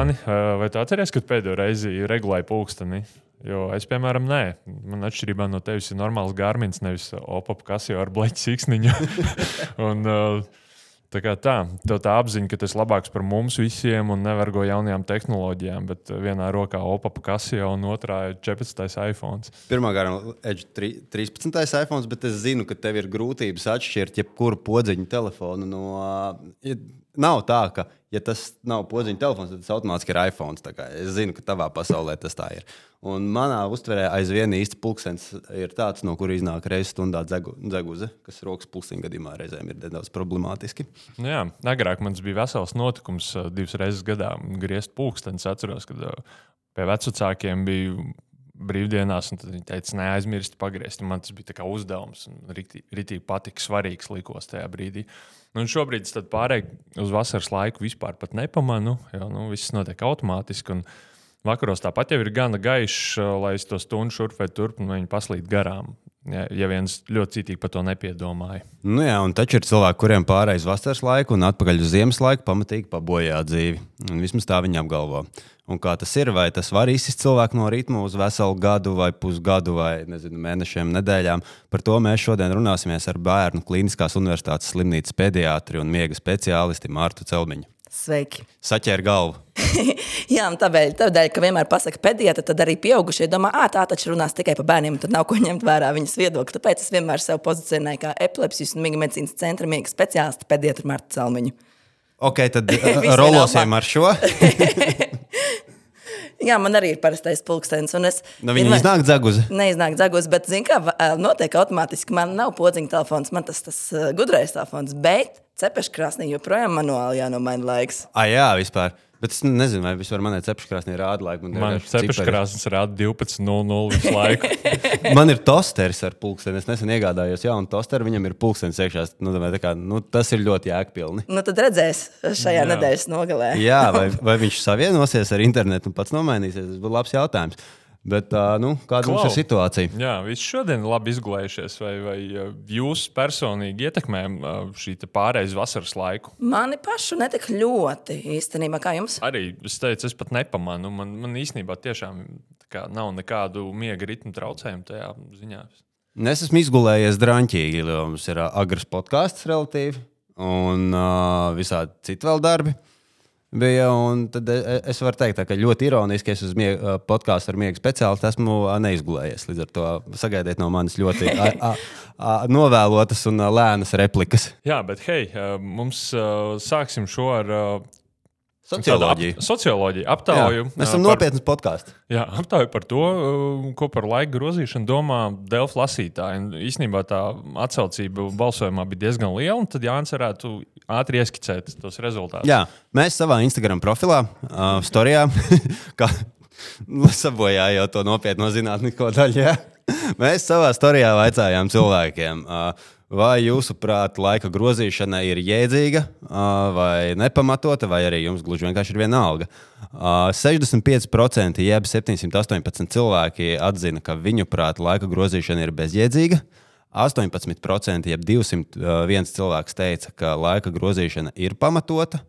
Jāni, vai tu atceries, kad pēdējo reizi regulēji pulksteni? Jo es, piemēram, nē, man atšķirībā no tevis ir normāls gārmins, nevis opap, kas jau ar bleķu siksniņu. un, tā kā tā, tev tā apziņa, ka tas ir labāks par mums visiem un nevargo jaunajām tehnoloģijām, bet vienā rokā opap, kas jau un otrā ir 14. iPhone. Pirmā gārā ir 13. iPhone, bet es zinu, ka tev ir grūtības atšķirt jebkuru podziņu telefonu no. Nav tā, ka, ja tas nav podziņa telefons, tad tas automātiski ir iPhone. Es zinu, ka tavā pasaulē tas tā ir. Un manā uztverē aizvien īsti pulkstenis ir tāds, no kura iznāk reizes stundā dzegu, dzeguze, kas rokas pulksteņa gadījumā reizēm ir nedaudz problemātiski. Nu jā, agrāk man bija vesels notikums divas reizes gadā griezt pulkstenis. Atceros, kad pie vecākiem bija brīvdienās, un viņi teica, neaizmirst pagriezt. Man tas bija uzdevums, un rītīgi patika, svarīgs likos tajā brīdī. Nu, šobrīd es pārēju uz vasaras laiku vispār nepamanu, jo nu, viss notiek automātiski. Un, Vakaros tāpat jau ir gana gaišs, lai es to stundu šurp vai turp, un viņi paslīd garām. Ja, ja viens ļoti citīgi par to nepiedomāja. Nu jā, un taču ir cilvēki, kuriem pārējais vasaras laiku un atpakaļ uz ziemas laiku pamatīgi pabojā dzīvi. Un vismaz tā viņi apgalvo. Un kā tas ir, vai tas var izsist cilvēku no ritma uz veselu gadu, vai pusgadu, vai nezinu, mēnešiem, nedēļām. Par to mēs šodien runāsimies ar Bērnu Kliniskās Universitātes slimnīcas pediatru un miega speciālisti Mārtu Celmiņu. Sveiki! Saķēra galvu. Jā, tādēļ, tādēļ, ka vienmēr pasaka pediatra, tad arī pieaugušie domā, ah, tā taču runās tikai par bērniem, tad nav ko ņemt vērā viņas viedokli. Tāpēc es vienmēr sev pozicionēju kā epilepsijas un miega medicīnas centra miega speciālistu pediatru Martu Celmiņu. Ok, tad rolosim ar šo. Jā, man arī ir parastais pulkstenis. Nu, viņa vienmēr, iznāk dzeguzi. Neiznāk dzeguzi, bet, zini, kā notiek automātiski. Man nav podziņa telefons, man tas, tas gudrais telefons, bet cepeškrāsnī joprojām manuāli jānomaina laiks. Ah, jā, vispār. Bet es nezinu, vai vispār manai cepeškrāsnī rāda laiku. Man, man cepeškrāsnis rāda 12.00 visu laiku. man ir tosteris ar pulksteni. Es nesen iegādājos jaunu tosteru, viņam ir pulkstenis iekšā. Nu, kā, nu, tas ir ļoti jēgpilni. Nu, tad redzēs šajā Jā. nedēļas nogalē. Jā, vai, vai viņš savienosies ar internetu un pats nomainīsies? Tas būtu labs jautājums. Bet, uh, nu, kāda Klau. mums ir situācija? Jā, viss šodien ir labi izgulējušies. Vai, vai jūs personīgi ietekmē šī pārējais vasaras laiku? Mani pašu netik ļoti īstenībā, kā jums. Arī es teicu, es pat nepamanu. Man, man īstenībā tiešām kā, nav nekādu miega ritmu traucējumu tajā ziņā. Es esmu izgulējies drāmķīgi, jo mums ir agrs podkāsts relatīvi un uh, visādi citi vēl darbi. Bija. Tad e, e, es varu teikt, tā, ka ļoti ironiski es uz podkāstu ar miega speciālistu esmu neizgulējies. Līdz ar to sagaidiet no manis ļoti a, a, a, novēlotas un lēnas replikas. Jā, bet hei, mums sāksim šo ar Socioloģija. Ap, socioloģija aptauju. Jā, mēs esam par, nopietnas podkāsts. Jā, aptauju par to, ko par laika grozīšanu domā Delfa lasītāji. Īsnībā tā atsaucība balsojumā bija diezgan liela, un tad Jānis varētu ātri ieskicēt tos rezultātus. Jā, mēs savā Instagram profilā, uh, storijā, kā sabojājot to nopietno zinātnisko daļu, jā. mēs savā storijā vaicājām cilvēkiem. Uh, Vai jūsuprāt, laika grozīšana ir jēdzīga vai nepamatota, vai arī jums gluži vienkārši ir viena alga? 65% jeb 718 cilvēki atzina, ka viņuprāt, laika grozīšana ir bezjēdzīga. 18% jeb 201 cilvēks teica, ka laika grozīšana ir pamatota.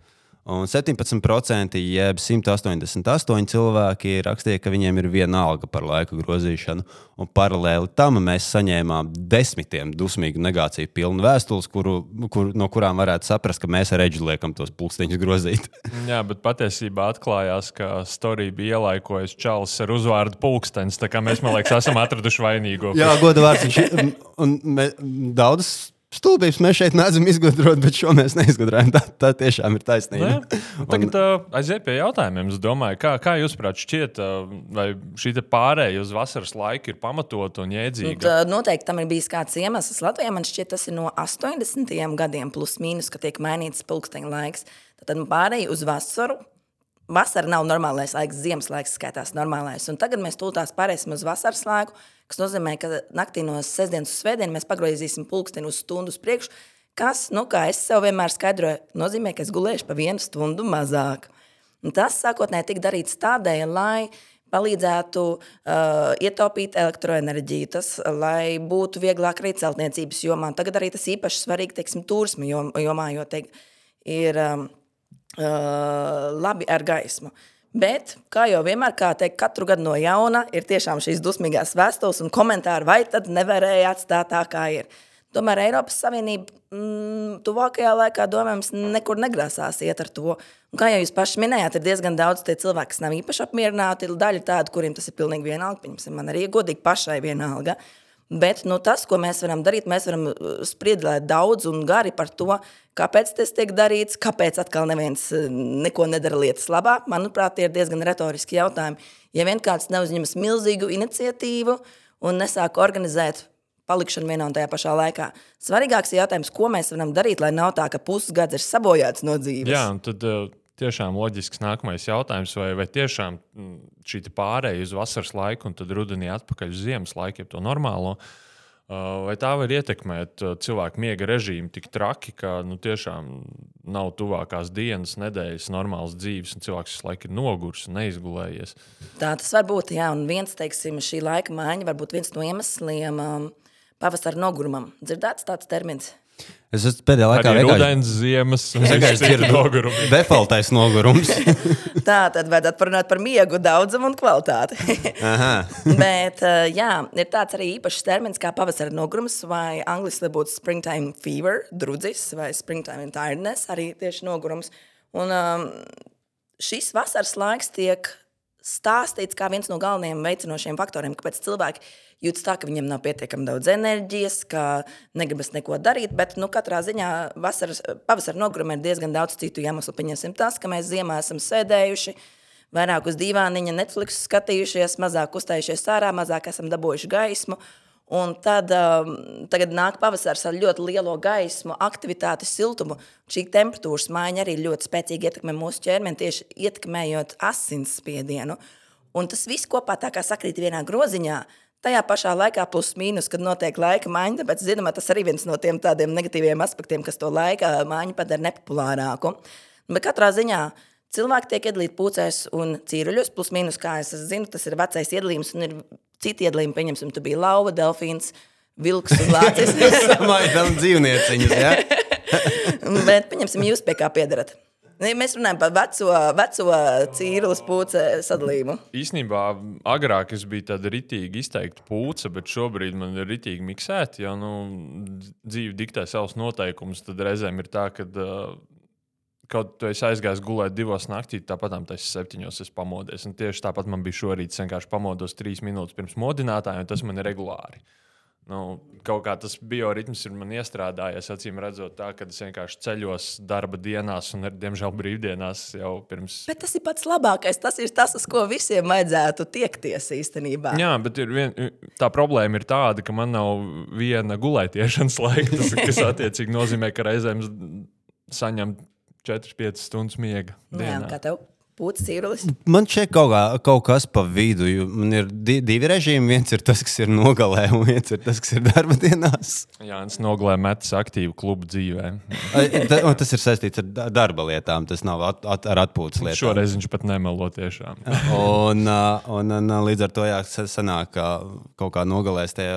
Un 17% jeb 188 cilvēki rakstīja, ka viņiem ir viena alga par laika grozīšanu. Un paralēli tam mēs saņēmām desmitiem dusmīgu negāciju pilnu vēstules, kuru, kur, no kurām varētu saprast, ka mēs ar reģi liekam tos pulksteņus grozīt. Jā, bet patiesībā atklājās, ka storija bija ielaikojusi Čāles ar uzvārdu pulkstenis. Tā kā mēs, man liekas, esam atraduši vainīgo. Jā, goda vārds. Un, un, un daudzas Stulbības mēs šeit neesam izgudrojuši, bet šo mēs neizgudrojam. Tā, tā tiešām ir taisnība. Un tagad uh, aiziet pie jautājumiem. Es domāju, kā, kā jūs prāt, šķiet, uh, vai šī pārējai uz vasaras laiku ir pamatota un jēdzīga? Nu, tā, noteikti tam ir bijis kāds iemesls. Latvijā man šķiet, tas ir no 80. gadiem, plus mīnus, ka tiek mainīts pulksteņa laiks. Tad pārējai uz vasaru vasara nav normālais laiks, ziemas laiks skaitās normālais. Un tagad mēs tūlīt pārēsim uz vasaras laiku, kas nozīmē, ka naktī no sestdienas uz svētdienu mēs pagrozīsim pulksteni uz stundu priekšu. Kas, nu, kā es sev vienmēr skaidroju, nozīmē, ka es gulēšu pa vienu stundu mazāk. Un tas sākotnēji tika darīts tādēļ, lai palīdzētu uh, ietaupīt elektroenerģiju, tas, lai būtu vieglāk arī celtniecības jomā. Tagad arī tas īpaši svarīgi, teiksim, turismu jomā, jo teik, ir um, uh, labi ar gaismu. Bet, kā jau vienmēr, kā teikt, katru gadu no jauna ir tiešām šīs dusmīgās vēstules un komentāri, vai tad nevarēja atstāt tā, kā ir. Tomēr Eiropas Savienība mm, tuvākajā laikā, domājams, nekur negrasās iet ar to. Un, kā jau jūs paši minējāt, ir diezgan daudz cilvēku, kas nav īpaši apmierināti. Ir daļa tādu, kuriem tas ir pilnīgi vienalga. Piemēram, man arī godīgi pašai vienalga. Bet nu, tas, ko mēs varam darīt, mēs varam uh, spriedzelēt daudz un gari par to, kāpēc tas tiek darīts, kāpēc atkal neviens uh, neko nedara lietas labā. Manuprāt, tie ir diezgan retoriski jautājumi. Ja vien kāds neuzņemas milzīgu iniciatīvu un nesāk organizēt palikšanu vienā un tajā pašā laikā. Svarīgāks ir jautājums, ko mēs varam darīt, lai nav tā, ka pusgads ir sabojāts no dzīves. Jā, un tad uh, tiešām loģisks nākamais jautājums, vai, vai tiešām mm, šī pārējai uz vasaras laiku un tad rudenī atpakaļ uz ziemas laiku, to normālo. Vai tā var ietekmēt cilvēku miega režīmu tik traki, ka nu, tiešām nav tuvākās dienas, nedēļas, normālas dzīves, un cilvēks visu laiku ir noguris un neizgulējies? Tā tas var būt. Jā, un viens, teiksim, šī laika maiņa var būt viens no iemesliem. Um, pavasara nogurumam. Dzirdēts tāds termins. Es esmu pēdējā laikā vienkārši rudens, ziemas, vienkārši dzirdu defaultais nogurums. Tā tad vajadzētu parunāt par miegu daudzumu un kvalitāti. Bet uh, jā, ir tāds arī īpašs termins kā pavasara nogurums vai angliski būtu springtime fever, drudzis vai springtime tiredness, arī tieši nogurums. Un um, šis vasaras laiks tiek stāstīts kā viens no galvenajiem veicinošiem faktoriem, kāpēc cilvēki jūtas tā, ka viņiem nav pietiekami daudz enerģijas, ka negribas neko darīt. Bet nu, katrā ziņā vasaras, pavasara nogurumā ir diezgan daudz citu iemeslu. Pieņemsim tas, ka mēs ziemā esam sēdējuši. Vairāk uz dīvāniņa, Netflix skatījušies, mazāk uzstājušies ārā, mazāk esam dabūjuši gaismu. Un tad um, nāk pavasaris ar ļoti lielo gaismu, aktivitāti, siltumu. Šī temperatūras maiņa arī ļoti spēcīgi ietekmē mūsu ķermeni, tieši ietekmējot asinsspiedienu. Un tas viss kopā tā kā sakrīt vienā groziņā. Tajā pašā laikā, plus mīnus, kad notiek laika maiņa, tāpēc, zinām, tas arī viens no tiem tādiem negatīviem aspektiem, kas to laika maiņu padara nepopulārāku. Bet katrā ziņā cilvēki tiek iedalīti pūcēs un cīruļos, plus mīnus, kā es zinu, tas ir vecais iedalījums un ir citi iedalījumi, pieņemsim, tu biji lauva, delfīns, vilks un lācis. Samaidām dzīvnieciņus, jā? Bet, pieņemsim, jūs pie kā piedarat. Mēs runājam par veco, veco cīrules pūce sadalījumu. Īsnībā agrāk es biju tāda ritīgi izteikta pūce, bet šobrīd man ir ritīgi miksēta. Ja nu, dzīve diktē savus noteikumus, tad reizēm ir tā, ka uh, kaut kā es aizgāju gulēt divos naktī, tāpat tas septiņos es pamodies. Un tieši tāpat man bija šorīt, es vienkārši pamodos trīs minūtes pirms modinātāja, un tas man ir regulāri. Nu, kaut kā tas bioritms ir man iestrādājies, acīm redzot, tā, ka es vienkārši ceļos darba dienās, un, diemžēl, brīvdienās jau pirms. Bet tas ir pats labākais. Tas ir tas, uz ko visiem vajadzētu tiekties īstenībā. Jā, bet vien, tā problēma ir tāda, ka man nav viena gulētiešanas laika, kas attiecīgi nozīmē, ka reizēm saņemt 4-5 stundas miega. Nu jā, kā tev? Pūcis īrulis. Man šeit kaut, kā, kaut kas pa vidu. Man ir di divi režīmi. Viens ir tas, kas ir nogalē, un viens ir tas, kas ir darba dienās. Jā, tas nogalē metas aktīvu klubu dzīvē. Ta, tas ir saistīts ar darba lietām. Tas nav at, at, ar atpūtas lietām. Šoreiz viņš pat nemelo tiešām. un, un, un, līdz ar to jā, sanāk, ka kaut kā nogalēs tie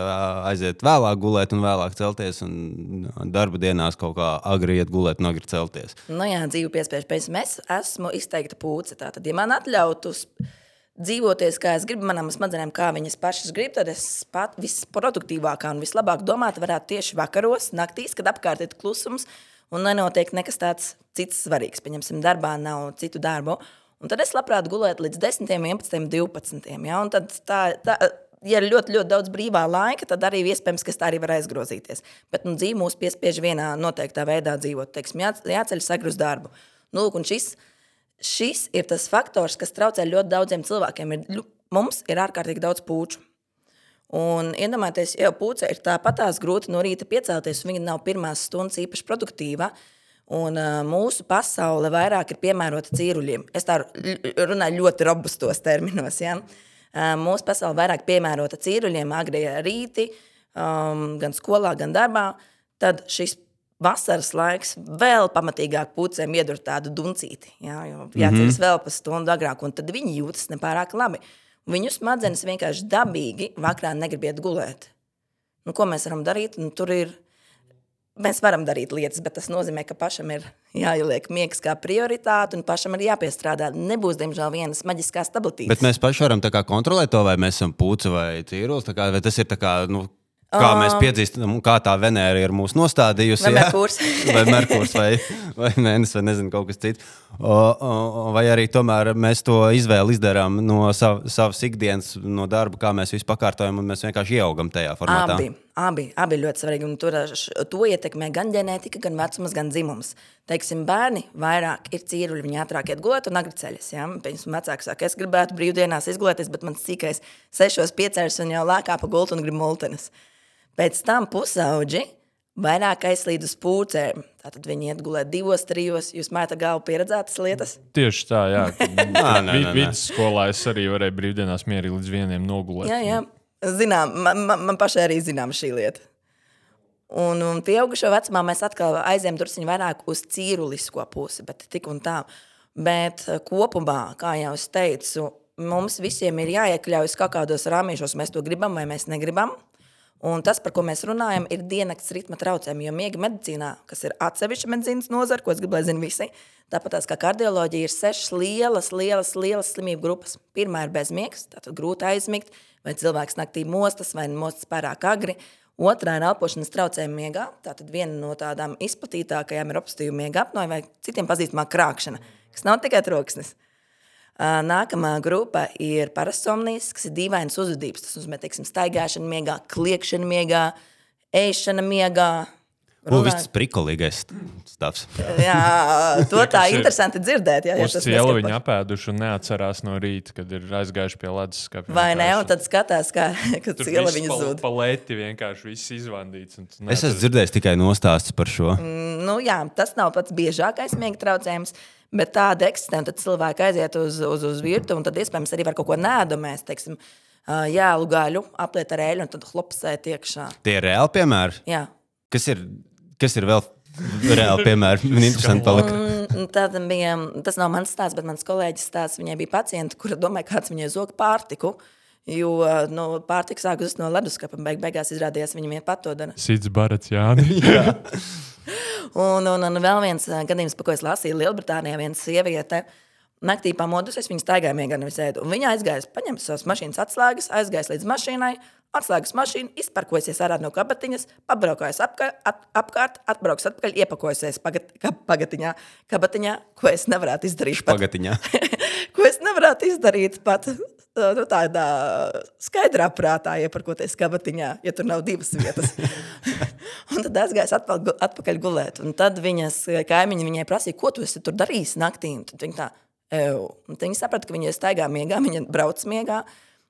aiziet vēlāk gulēt un vēlāk celties. Un darba dienās kaut kā agri iet gulēt un agri celties. Nu jā, dzīve piespiež pēc. Es esmu izteikta pūce puse. Tātad, ja man atļautu dzīvoties, kā es gribu, manām smadzenēm, kā viņas pašas grib, tad es pat visproduktīvākā un vislabāk domāt varētu tieši vakaros, naktīs, kad apkārt ir klusums un nenotiek nekas tāds cits svarīgs. Pieņemsim, darbā nav citu darbu. Un tad es labprāt gulētu līdz 10, 11, 12. Ja? Un tad tā, tā, ja ir ļoti, ļoti daudz brīvā laika, tad arī iespējams, ka tā arī var aizgrozīties. Bet nu, dzīve mūs piespiež vienā noteiktā veidā dzīvot. Teiksim, jā, jāceļ sagru uz darbu. Nu, lūk, šis ir šis ir tas faktors, kas traucē ļoti daudziem cilvēkiem. Ir, mums ir ārkārtīgi daudz puču. Un iedomājieties, jau puce ir tāpatās grūti no rīta piecelties, un viņa nav pirmās stundas īpaši produktīva. Un, uh, mūsu pasaule vairāk ir piemērota cīruļiem. Es tā runāju ļoti robustos terminos. Ja? Uh, mūsu pasaule vairāk piemērota cīruļiem, agrijā rītī, um, gan skolā, gan darbā. Tad šis vasaras laiks vēl pamatīgāk pucēm iedur tādu duncīti. Jā, jo jāceļas mm -hmm. vēl pa stundu agrāk, un tad viņi jūtas nepārāk labi. Viņu smadzenes vienkārši dabīgi vakarā negrib iet gulēt. Nu, ko mēs varam darīt? Nu, tur ir mēs varam darīt lietas, bet tas nozīmē, ka pašam ir jāieliek miegs kā prioritāte un pašam ir jāpiestrādā. Nebūs, diemžēl, vienas maģiskās tabletītes. Bet mēs paši varam kontrolēt to, vai mēs esam puci vai kā- Vai tas ir tā kā, nu, kā mēs piedzīstam, kā tā Venēra ir mūsu nostādījusi. Vai? Merkurs. vai Merkurs, vai, vai Mēnesis, vai nezinu, kaut kas cits. O, o, vai arī tomēr mēs to izvēli izdarām no sav, savas ikdienas, no darba, kā mēs visu pakārtojam, un mēs vienkārši ieaugam tajā formātā. Abi, abi, abi ļoti svarīgi. Un tur to ietekmē gan ģenētika, gan vecums, gan dzimums. Teiksim, bērni vairāk ir cīruļi, viņi ātrāk iet gulēt un agri ceļas. Ja? Piemēram, vecāks saka, es gribētu brīvdienās izgulēties, bet mans sīkais sešos piecērs un jau lēkā pa gultu un grib multenes. Pēc tam pusauģi vairāk aizslīd uz pūcēm. Tātad viņi iet gulēt divos, trijos. Jūs mētat galvu pieredzētas lietas. Tieši tā, jā. nē. Vidusskolā es arī varēju brīvdienās mierīgi līdz vieniem nogulēt. Jā, jā. Zinām, man, man, man pašai arī zinām šī lieta. Un, un pieaugušo vecumā mēs atkal aizējām drusku vairāk uz cīrulisko pusi, bet tik un tā. Bet eh, kopumā, kā jau es teicu, mums visiem ir jāiekļaujas kaut kādos rāmīšos, mēs to gribam vai mēs negribam. Un tas, par ko mēs runājam, ir diennakts ritma traucējumi. Jo miega medicīnā, kas ir atsevišķa medicīnas nozara, ko es gribu, lai zinātu visi, tāpat tās kā kardioloģija, ir sešas lielas, lielas, lielas slimību grupas. Pirmā ir bezmiegs, tātad grūti aizmigt, vai cilvēks naktī mostas, vai mostas pārāk agri. Otrā ir elpošanas traucējumi miegā. Tātad viena no tādām izplatītākajām ir obstīva miega apnoja vai citiem pazīstamā krāpšana, kas nav tikai troksnis. Nākamā grupa ir parasomnijas, kas ir dīvainas uzvedības. Tas nozīmē, teiksim, staigāšana miegā, kliekšana miegā, ēšana miegā. Ko viss tas prikolīgais stāvs? Jā, to tā interesanti dzirdēt. Jā, ja Uz neskatās. viņi apēduši un neatcerās no rīta, kad ir aizgājuši pie ledus skāpja. Vai ne? Un tad skatās, kā ciela viņa zūd. Pa lēti vienkārši viss izvandīts. Es esmu dzirdējis tikai nostāstus par šo. Nu, jā, tas nav pats biežākais miega traucējums, bet tāda eksistē. un Tad cilvēki aiziet uz, uz, uz virtuvi, un tad iespējams arī var kaut ko nēdamēs, teiksim, jēlu gaļu, apliet ar eļļu un tad klopsēt iekšā. Tie ir reāli piemēri. Jā. Kas ir, kas ir vēl reāli piemēri? Man interesanti palika. Un Tad bija, tas nav mans stāsts, bet mans kolēģis stāsts. Viņai bija pacienti, kura domāja, kāds viņai zog pārtiku. Jo nu, pārtika sāk uzsākt no leduskapa, un beig beigās izrādījās, viņa vien pat to dara. Sīdz barats, Jāni. Un, un, un vēl viens ā, gadījums, par ko es lasīju Lielbritānijā, viena sieviete. Naktī pamodusies, viņa staigāja miegā, nevis ēda. Un Viņa aizgāja, paņēma savas mašīnas atslēgas, aizgāja līdz mašīnai, atslēgas mašīnu, izparkojusies ārā no kabatiņas, pabraukājas apkārt, ap, apkārt atbrauks atpakaļ, iepakojusies pagat, pagatiņā, kabatiņā, ko es nevarētu izdarīt. Pagatiņā. ko es nevarētu izdarīt pat nu, tādā skaidrā prātā, ieparkoties kabatiņā, ja tur nav divas vietas. un tad aizgājis atpakaļ, atpakaļ gulēt. Un tad viņas kaimiņi viņai prasīja, ko tu esi tur darījis naktī. Un tad viņa tā, "Ew." Un tad viņi saprata, ka viņa staigā miegā, viņa brauc miegā.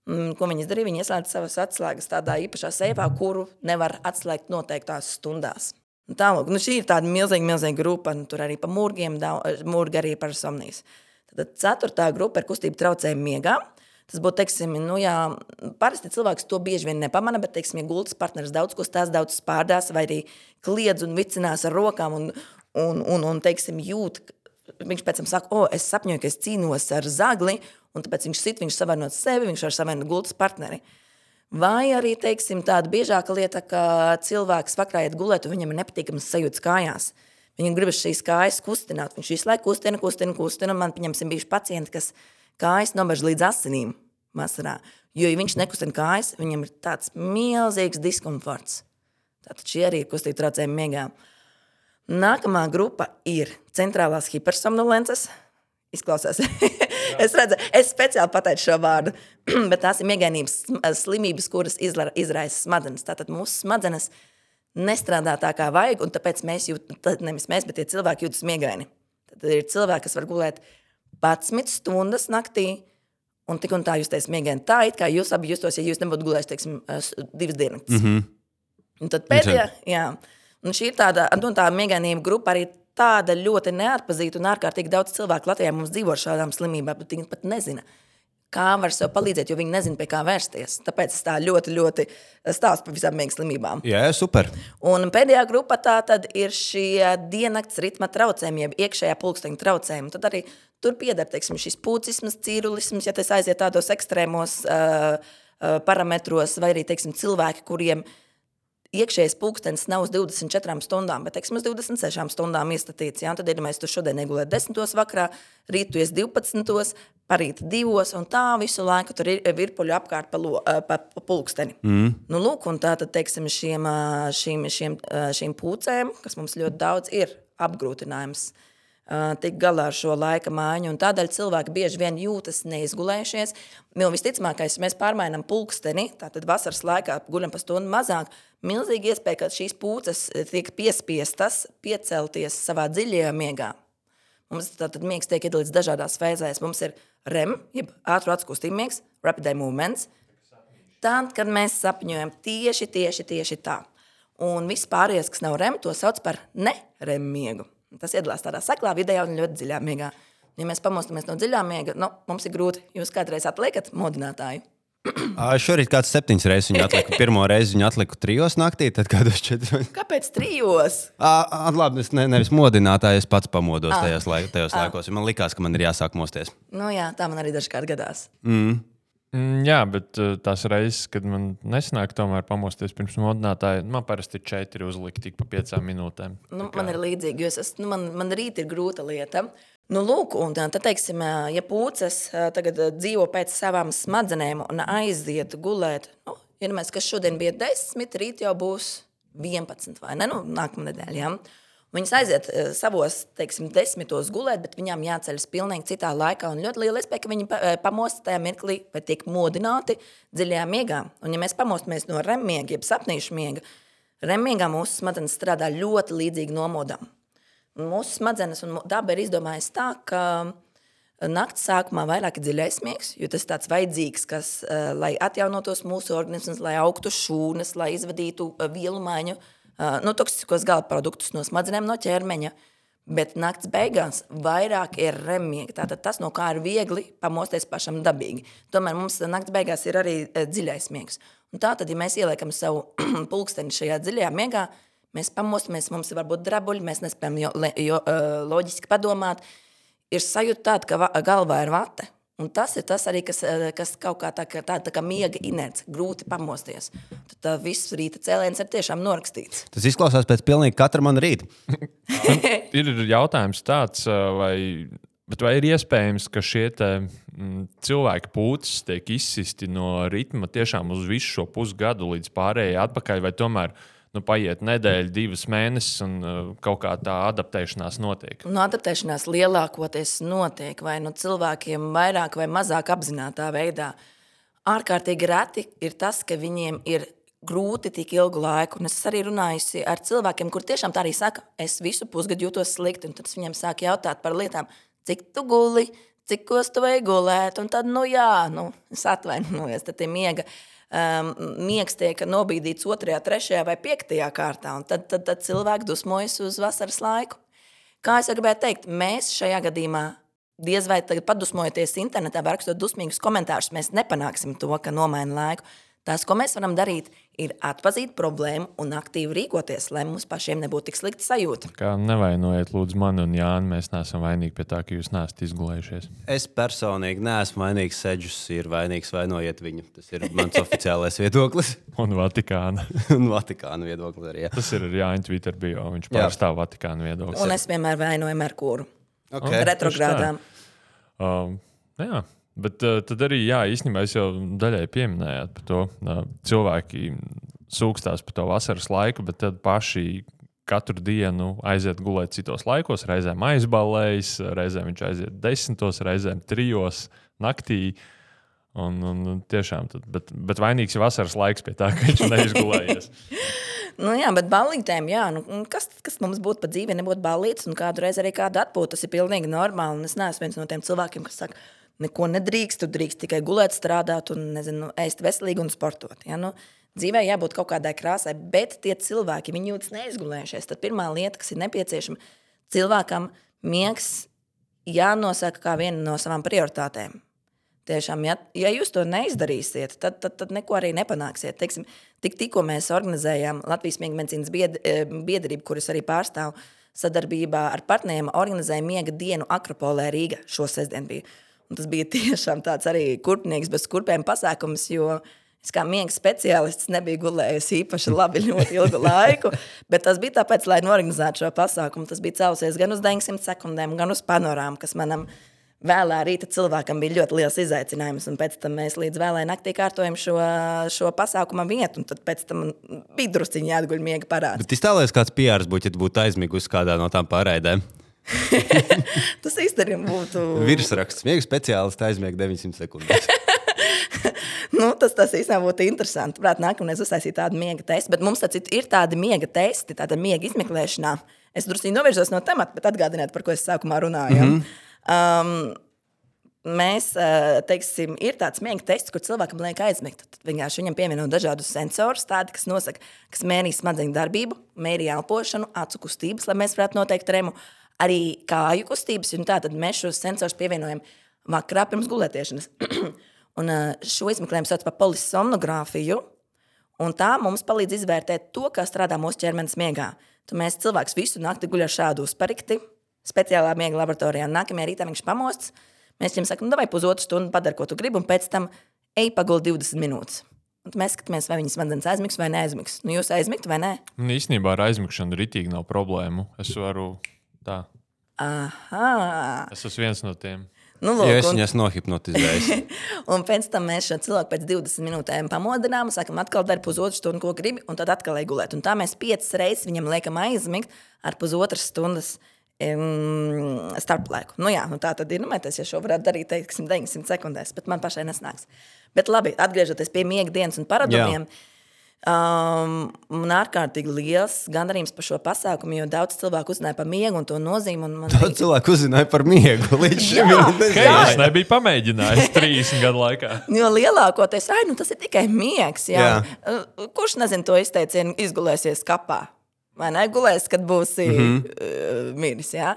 Mm, Ko viņi darīja? Viņi ieslēdza savas atslēgas tādā īpašā seifā, kuru nevar atslēgt noteiktās stundās. Un Tālāk, nu šī ir tāda milzīga, milzīga grupa. Nu, tur arī par mūrgiem, mūrgi arī par somnijas. Tad ceturtā grupa ir kustība traucējumi miegā. Tas būtu, teiksim, nu, jā, parasti cilvēks to bieži vien nepamana, bet, teiksim, ja gultas partneris daudz ko stāsta, daudz spārdās, vai arī kliedz un vicinās ar rokām un, un, un, un teiksim, jūt. Viņš pēc tam saka, o, es sapņoju, ka es cīnos ar zagli, un tāpēc viņš sit, viņš savienot sevi, viņš var savienot gultas partneri. Vai arī teiksim, tāda biežāka lieta, ka cilvēks vakarā iet gulēt, un viņam ir nepatīkams sajūta kājās. Viņam gribas šīs kājas kustināt. Viņš visu laiku kustina, kustina, kustina. Man, pieņemsim, bijuši pacienti, kas kājas nobež līdz asinīm vasarā. Jo, ja viņš nekustina kājas, viņam ir tāds milzīgs diskomforts. Tātad šie arī ir kustību traucējumi miegā. Nākamā grupa ir centrālās hipersomnolences. Izklausās. es redzu, es speciāli pateicu šo vārdu, bet tās ir miegainības sm- slimības, kuras izraisa smadzenes. Tātad mūsu smadzenes nestrādā tā, kā vajag, un tāpēc mēs jūtamies, nevis mēs, bet tie cilvēki jūtas miegaini. Tad ir cilvēki, kas var gulēt 11 stundas naktī, un tik un tā justies miegaini. Tā it kā jūs abi justos, ja jūs nebūtu gulējuši, teiksim, s- divas dienas. Mm -hmm. Un tad pēdējā, jā, un šī ir tāda, nu, tā miegainība grupa arī tāda ļoti neatpazīta un ārkārtīgi daudz cilvēku Latvijā mums dzīvo ar šādām slimībām, bet viņi pat nezina, kā var sev palīdzēt, jo viņi nezina, pie kā vērsties. Tāpēc es tā ļoti, ļoti stāstu par visām miegas slimībām. Jā, super. Un pēdējā grupā tā ir šie diennakts ritma traucējumi, jeb iekšējā pulksteņa traucējumi. Tad arī tur pieder teiksim, šis pūcisms, cīrulisms, ja tas aiziet tādos ekstrēmos uh, uh, parametros, vai arī teiksim, cilvēki, kuriem iekšējais pulkstenis nav uz 24 stundām, bet teiksim, uz 26 stundām iestatīts. Ja? Tad, ja mēs tur šodien negulējam 10. vakarā, rīt tu esi 12. parīt 2. un tā visu laiku tur ir virpuļi apkārt pa, lo, pa, pa pulksteni. Mm. Nu, lūk, un tā tad, teiksim, šiem, šīm, šīm, šīm pūcēm, kas mums ļoti daudz ir, apgrūtinājums tikt galā ar šo laika mājiņu. Tādēļ cilvēki bieži vien jūtas neizgulējušies. Nu, visticamākais, mēs pārmainām pulksteni, tātad vasaras laikā guļam pa stundu mazāk. Milzīgi iespēja, ka šīs pūces tiek piespiestas piecelties savā dziļajā miegā. Mums tātad miegs tiek iedalīts dažādās fēzēs. Mums ir REM, jeb ātru atskustību miegs, rapid eye movements. Tad, kad mēs sapņojam tieši, tieši, tieši tā. Un viss pārējais, kas nav REM, to sauc par ne REM miegu. Tas iedalās tādā seklā vidē un ļoti dziļā miegā. Ja mēs pamostamies no dziļā miega, nu, mums ir grūti. Jūs kādreiz atliekat modinātāju. Šorīt kāds septiņas reizes viņa atlika. Pirmo reizi viņa atlika trijos naktī, tad kādos četros. Kāpēc trijos? À, labi, es ne, nevis modinātāju, es pats pamodos à. tajos, laik, tajos à. laikos. Man likās, ka man ir jāsāk mosties. Nu, jā, tā man arī dažkārt gadās. Mm. Mm, jā, bet uh, tās reizes, kad man nesanāk tomēr pamosties pirms modinātāja, man parasti ir četri uzlikti tik pa piecām minūtēm. Nu, man ir līdzīgi, jo es, es, nu, man, man rīt ir grūta lieta. Nu, lūk, un tad, teiksim, ja pūces tagad dzīvo pēc savām smadzenēm un aiziet gulēt, nu, ja mēs, kas šodien bija desmit, rīt jau būs 11 vai ne? Nu, nākamā nedēļa. Ja? Viņas aiziet eh, savos, teiksim, desmitos gulēt, bet viņām jāceļas pilnīgi citā laikā. Un ļoti liela iespēja, ka viņi eh, pamost tajā mirklī vai tiek modināti dziļajā miegā. Un ja mēs pamostamies no REM miega, jeb sapnīšu miega, REM miegā mūsu smadzenes strādā ļoti līdzīgi nomodam. Mūsu smadzenes un daba ir izdomājusi tā, ka naktas sākumā vairāk ir dziļais miegs, jo tas ir tāds vajadzīgs, kas, eh, lai atjaunotos mūsu organisms, lai augtu šūnas, lai izvadītu vielu maiņu nu, toksiskos gala produktus no smadzenēm, no ķermeņa. Bet naktas beigās vairāk ir remiega. Tātad tas, no kā ir viegli pamosties pašam dabīgi. Tomēr mums naktas beigās ir arī dziļais miegs. Un tātad, ja mēs ieliekam savu pulksteni šajā dziļajā miegā, mēs pamostamies, mums ir varbūt drabuļi, mēs nespējam jo, jo, loģiski padomāt. Ir sajūta tāda, ka galvā ir vate. Un tas ir tas arī, kas, eh, kas kaut kā tāda tā, tā kā miega inerce, grūti pamosties. Tad tā viss rīta cēliens ir tiešām norakstīts. Tas izklausās pēc pilnīgi katra man rīta. ir jautājums tāds, eh, vai, vai ir iespējams, ka šie te, m, mm, cilvēki pūcis tiek izsisti no ritma tiešām uz visu šo pusgadu līdz pārējai atpakaļ, vai tomēr nu, paiet nedēļa, divas mēnesis, un uh, kaut kā tā adaptēšanās notiek. Nu, adaptēšanās lielākoties notiek vai nu cilvēkiem vairāk vai mazāk apzinātā veidā. Ārkārtīgi reti ir tas, ka viņiem ir grūti tik ilgu laiku. Un es arī runāju ar cilvēkiem, kuriem tiešām tā arī saka, es visu pusgadu jūtos slikti. Tad es viņiem sāku jautāt par lietām, cik tu guli, cik kos tu vajag gulēt. Un tad, nu jā, nu, es atvainojos, tad tie miega. Uh, um, miegs tiek nobīdīts otrajā, trešajā vai piektajā kārtā, tad, tad, tad cilvēki dusmojas uz vasaras laiku. Kā es gribēju teikt, mēs šajā gadījumā diez vai padusmojoties internetā, rakstot dusmīgus komentārus, mēs nepanāksim to, ka nomaina laiku. Tas, ko mēs varam darīt, ir atzīt problēmu un aktīvi rīkoties, lai mums pašiem nebūtu tik slikta sajūta. Kā nevainojiet, lūdzu, mani un Jānu. Mēs neesam vainīgi pie tā, ka jūs neesat izgulējušies. Es personīgi neesmu vainīgs. Seģus ir vainīgs, vainojiet viņu. Tas ir mans oficiālais viedoklis. un Vatikāna. un Vatikāna viedoklis arī. Jā. Tas ir Jāņa Twitter bio. Viņš pārstāv Vatikāna viedokli. Un es vienmēr vainoju Merkūru. Okay. Retrogrādām. Um, jā. Bet uh, tad arī, jā, īstenībā es jau daļai pieminējāt par to. Uh, cilvēki sūkstās par to vasaras laiku, bet tad paši katru dienu aiziet gulēt citos laikos. Reizēm aizballējas, reizēm viņš aiziet desmitos, reizēm trijos naktī. Un, un tiešām, tad, bet, bet vainīgs ir vasaras laiks pie tā, ka viņš neizgulējies. nu, jā, bet ballītēm, jā, nu, kas, kas mums būtu pa dzīvi, nebūtu ballīts, un kādu reizi arī kādu atpūtu. Tas ir pilnīgi normāli. Un es neesmu viens no tiem cilvēkiem, kas saka, neko nedrīkst. Tu drīkst tikai gulēt, strādāt un nezinu, ēst veselīgi un sportot. Ja? Nu, dzīvē jābūt kaut kādai krāsai, bet tie cilvēki jūtas neizgulējušies. Tad pirmā lieta, kas ir nepieciešama cilvēkam, miegs jānosaka kā viena no savām prioritātēm. Tiešām, ja, ja jūs to neizdarīsiet, tad, tad, tad neko arī nepanāksiet. Teiksim, tik, tikko mēs organizējām Latvijas miega medicīnas eh, biedrību, kuras arī pārstāv sadarbībā ar partneriem, organizēja miega dienu Akropolē Rīgā šo sestdienu. Bija. Un tas bija tiešām tāds arī kurpnieks bez kurpēm pasākums, jo Es kā miega speciālists nebiju gulējusi īpaši labi ļoti ilgu laiku, bet tas bija tāpēc, lai norganizētu šo pasākumu. Tas bija celsies gan uz 900 sekundēm, gan uz panorāmu, kas manam vēlā rīta cilvēkam bija ļoti liels izaicinājums. Un pēc tam mēs līdz vēlai naktī kārtojam šo, šo pasākumu vietu, un tad pēc tam bija drusciņi jāatguļ miega parāds. Bet iztēlojies, kāds PR būtu, ja tu būtu aizmigusi kādā no tām pārraidēm. Tas īstenībā būtu. Virsraksts, miega speciālists aizmiega 900 sekundēs. nu, tas tas īstenībā būtu interesanti. Prāt, nākamreiz uztaisīt tādu miega testu, bet mums taču ir tādi miega testi, tāda miega izmeklēšanā. Es drusku novirzos no temata, bet atgādiniet, par ko es sākumā runāju. Mm -hmm. um, Mēs, teiksim, ir tāds miega tests, kur cilvēkam liek aizmigt. Vienkārši viņam pievieno dažādus sensorus, tādi, kas nosaka, kas mērī smadzeņu darbību, mērī elpošanu, acu kustības, lai mēs varētu noteikt remu, arī kāju kustības. Un tā tad mēs šos sensorus pievienojam vakarā pirms gulētiešanas. Un šo izmeklējumu sauc par polisomnogrāfiju. Un tā mums palīdz izvērtēt to, kā strādā mūsu ķermenis miegā. Tad mēs cilvēks visu nakti guļam šādu uzparikti, speciālā miega laboratorijā. Nākamajā rītā viņš pamosts. Mēs viņam sakām, vai pusotru stundu padari, ko tu gribi, un pēc tam ej paguldi 20 minūtes. Un mēs skatāmies, vai viņas smadzenes aizmigs vai neaizmigs. Nu, jūs aizmigt vai nē? Un īstenībā ar aizmigšanu ritīgi nav problēmu. Es varu tā. Aha. Es esmu viens no tiem. Nu, Jo lūk, es un, viņas nohipnotizēju. un pēc tam mēs šo cilvēku pēc 20 minūtēm pamodinām, un sakām, atkal dari pusotru stundu, ko gribi, un tad atkal gulēt. Un tā mēs piecas reizes viņam liekam aizmigt ar pusotras stundas um, starplaiku. Nu, jā, nu tā tad ir. Nu, mēs ja šo varētu darīt, teiksim, 900 sekundēs, bet man pašai nesnāks. Bet labi, atgriežoties pie miega dienas un paradumiem. Um, man ārkārtīgi liels gandarījums par šo pasākumu, jo daudz cilvēku uzzināja par miegu un to nozīmi. Un man Daudz cilvēku uzzināja par miegu. Līdz šim es nebiju pamēģinājis 30 gadu laikā. Jo lielākoties, ai, nu tas ir tikai miegs. Jā. Jā. Jā. Kurš nezina to izteicienu, izgulēsies kapā? Vai negulēs, kad būsi mm. -hmm. uh, miris? Jā?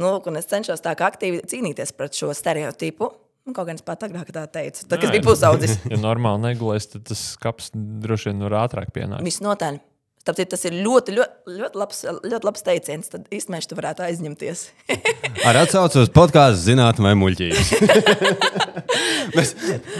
Nu, un es cenšos tā kā aktīvi cīnīties pret šo stereotipu. Nu, Kaut gan es pat agrāk tā teicu, tad, kad Nē, bija pusaudzis. Ja normāli negulēs, tad tas kaps droši vien var ātrāk pienākt. Visnotaļ. Tāpēc tas ir ļoti, ļoti, ļoti, labs, ļoti labs teiciens. Tad īstenībā tu varētu aizņemties. Ar atsaucu uz podkāstu zinātnē vai muļķības. mēs,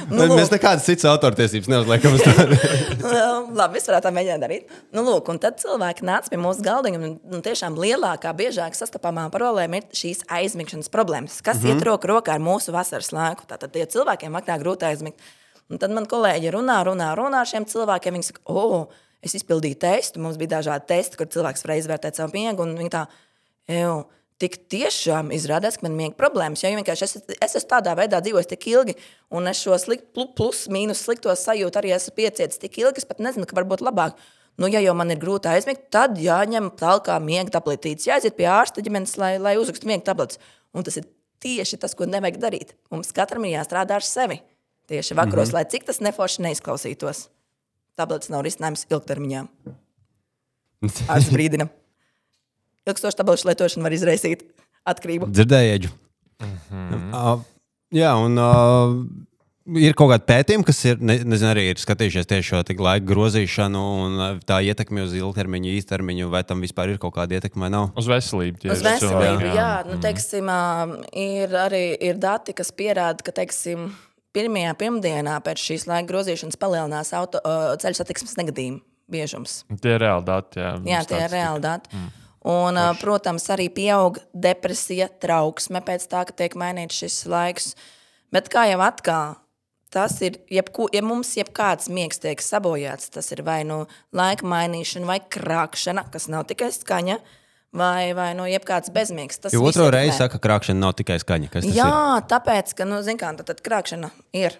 nu, mēs nekādas citas autortiesības neuzliekam uz tādu. Labi, es varētu tā mēģināt darīt. Nu, lūk, un tad cilvēki nāca pie mūsu galdiņa. Un, un tiešām lielākā, biežāk sastopamā problēma ir šīs aizmigšanas problēmas, kas mm -hmm. iet roku rokā ar mūsu vasaras laiku. Tātad tie cilvēkiem vakarā grūti aizmigt. Un tad man kolēģi runā, runā, runā ar šiem cilvēkiem. Viņi saka, oh, es izpildīju testu. Mums bija dažādi testi, kur cilvēks varēja izvērtēt savu miegu. Un viņi tā, Ew, tik tiešām izrādās, ka man ir miega problēmas. Jo vienkārši es, es esmu tādā veidā dzīvojis tik ilgi, un es šo slikt, plu- plus, mīnus slikto sajūtu arī esmu piecietis tik ilgi, es pat nezinu, ka varbūt labāk. Nu, ja jau man ir grūti aizmigt, tad jāņem tālāk miega tabletītes, jāiziet pie ārsta ģimenes, lai, lai uzrakstu miega tabletes. Un tas ir tieši tas, ko nevajag darīt. Mums katram ir jāstrādā ar sevi. Tieši vakaros, mm -hmm. lai cik tas neforši neizklausītos. Tabletes nav risinājums ilgtermiņā. Ārsts brīdina. Ilgstoša tablešu lietošana var izraisīt atkarību. Dzirdēju. Mm -hmm. uh, jā, un uh, ir kaut kāda pētījuma, kas ir, ne, nezinu, arī ir skatījušies tieši šo tik laika grozīšanu un uh, tā ietekmi uz ilgtermiņu, īstermiņu, vai tam vispār ir kaut kāda ietekme vai nav. Uz veselību. tieši Uz veselību, cilvēkiem. jā, nu, teiksim, ā, ir arī ir dati, kas pierāda, ka teiksim, pirmajā pirmdienā pēc šīs laika grozīšanas palielinās auto, ā, ceļu satiksmes negadījumu biežums. Tie ir reāli dati. Jā, Jā, tie ir reāli dati. Mm. Un, ā, protams, arī pieaug depresija, trauksme pēc tā, ka tiek mainīts šis laiks. Bet kā jau atkal, tas ir, jebku, ja mums jebkāds miegs tiek sabojāts, tas ir vai nu laika mainīšana, vai krāpšana, kas nav tikai skaņa, vai, vai nu jebkāds bezmiegs. Tas otro ietekmē. reizi saka, ka krāpšana nav tikai skaņa. Kas tas ir? Jā, tāpēc, ka, nu, zin kā, tad, tad krāpšana ir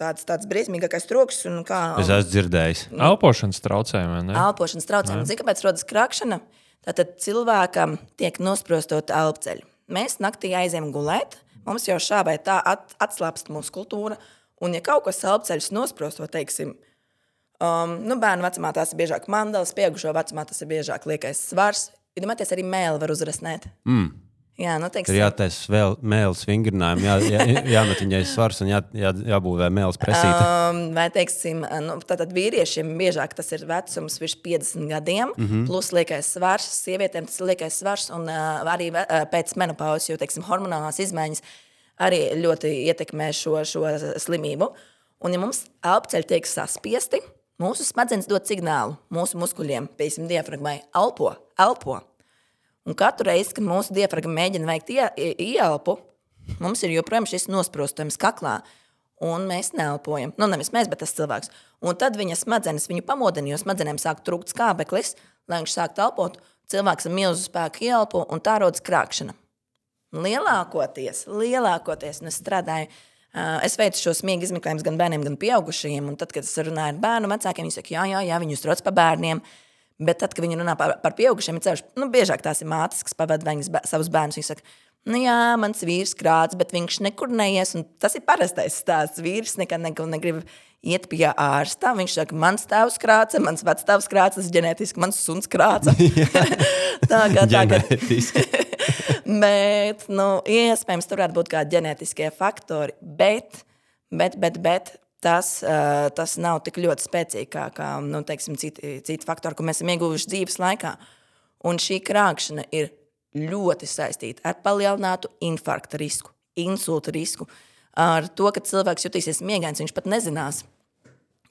tāds, tāds briesmīgākais troks un kā Es esmu dzirdējis. Elpošanas traucējumi. vai ne? elpošanas traucējumi. Zini, kāpēc rodas krāpšana? Tātad cilvēkam tiek nosprostot elpceļi. Mēs naktī aizējām gulēt, mums jau šā vai tā at, atslābst muskultūra, un ja kaut kas elpceļus nosprosto, teiksim, um, nu, bērnu vecumā tās ir biežāk mandelas, pieaugušo vecumā tas ir biežāk liekais svars. Iedomājieties, arī mēli var uzrasnēt. Mm. Jā, nu, teiksim, jātaisa vēl mēlis vingrinājumu, jā, jā, jāmet viņai svars un jā, jā, jābūvē mēlis presīte. Um, vai, teiksim, nu, tātad vīriešiem biežāk tas ir vecums virs 50 gadiem, mm -hmm. plus liekais svars, sievietēm tas ir liekais svars, un uh, arī uh, pēc menopauzes, jo, teiksim, hormonālās izmaiņas arī ļoti ietekmē šo, šo slimību. Un, ja mums elpoceļi tiek saspiesti, mūsu smadzenes dod signālu mūsu muskuļiem, piemēram, diafragmai, elpo, elpo. Un katru reizi, kad mūsu diafragma mēģina veikt ie, ie- ieelpu, mums ir joprojām šis nosprostojums kaklā. Un mēs neelpojam. Nu, nevis mēs, bet tas cilvēks. Un tad viņa smadzenes viņu pamodina, jo smadzenēm sāk trūkt skābeklis, lai viņš sāktu elpot. Cilvēks ar milzu spēku ielpo, un tā rodas krāpšana. Lielākoties, lielākoties, un es strādāju, ā, es veicu šos miega izmeklējumus gan bērniem, gan pieaugušajiem. Tad, kad es runāju ar bērnu vecākiem, viņi saka, jā, jā, jā viņi uztrauc par bērniem. Bet tad, kad viņi runā par, par pieaugušiem, ir ceļš, nu, biežāk tās ir mātes, kas pavada viņas, savus bērnus. Viņi saka, nu, jā, mans vīrs krāts, bet viņš nekur neies. Un tas ir parastais stāsts. Vīrs nekad negrib iet pie ārsta. Viņš saka, mans tēvs krāca, mans vecāks krāca, tas ģenētiski, mans suns krāca. tā kā tā, Ģenētiski. Bet, nu, iespējams, tur varētu būt kādi ģenētiskie faktori, bet, bet, bet, bet tas, uh, tas nav tik ļoti spēcīgi kā, kā nu, teiksim, citi, citi faktori, ko mēs esam ieguvuši dzīves laikā. Un šī krāpšana ir ļoti saistīta ar palielinātu infarkta risku, insulta risku, ar to, ka cilvēks jutīsies miegains, viņš pat nezinās.